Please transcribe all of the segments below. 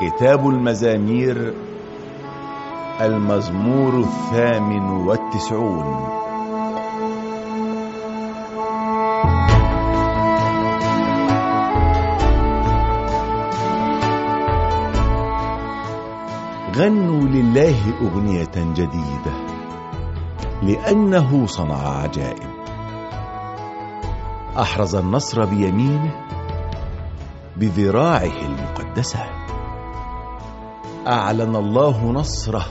كتاب المزامير المزمور الثامن والتسعون. غنوا لله أغنية جديدة لأنه صنع عجائب. أحرز النصر بيمينه بذراعه المقدسة. أعلن الله نصره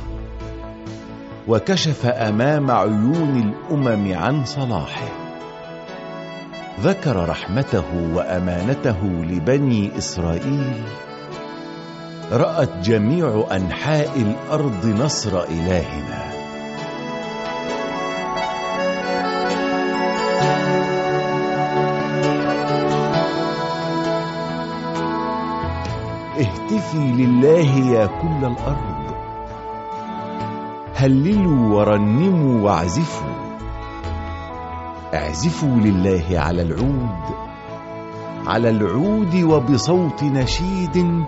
وكشف أمام عيون الأمم عن صلاحه. ذكر رحمته وأمانته لبني إسرائيل. رأت جميع أنحاء الأرض نصر إلهنا. اهتفي لله يا كل الأرض. هللوا ورنموا واعزفوا. اعزفوا لله على العود. على العود وبصوت نشيد.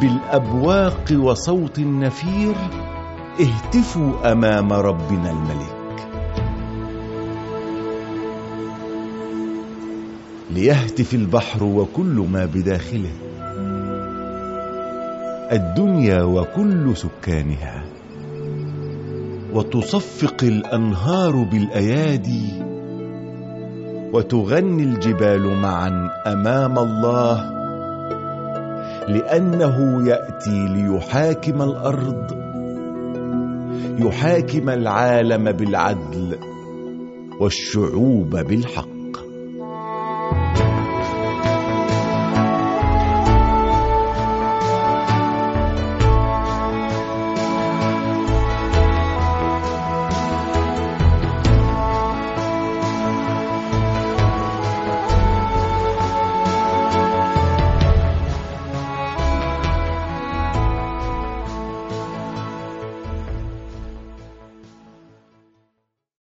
بالأبواق وصوت نفير اهتفوا أمام ربنا الملك. ليهتف البحر وكل ما بداخله. الدنيا وكل سكانها. وتصفق الأنهار بالأيادي وتغني الجبال معا أمام الله لأنه يأتي ليحاكم الأرض يحاكم العالم بالعدل والشعوب بالحق.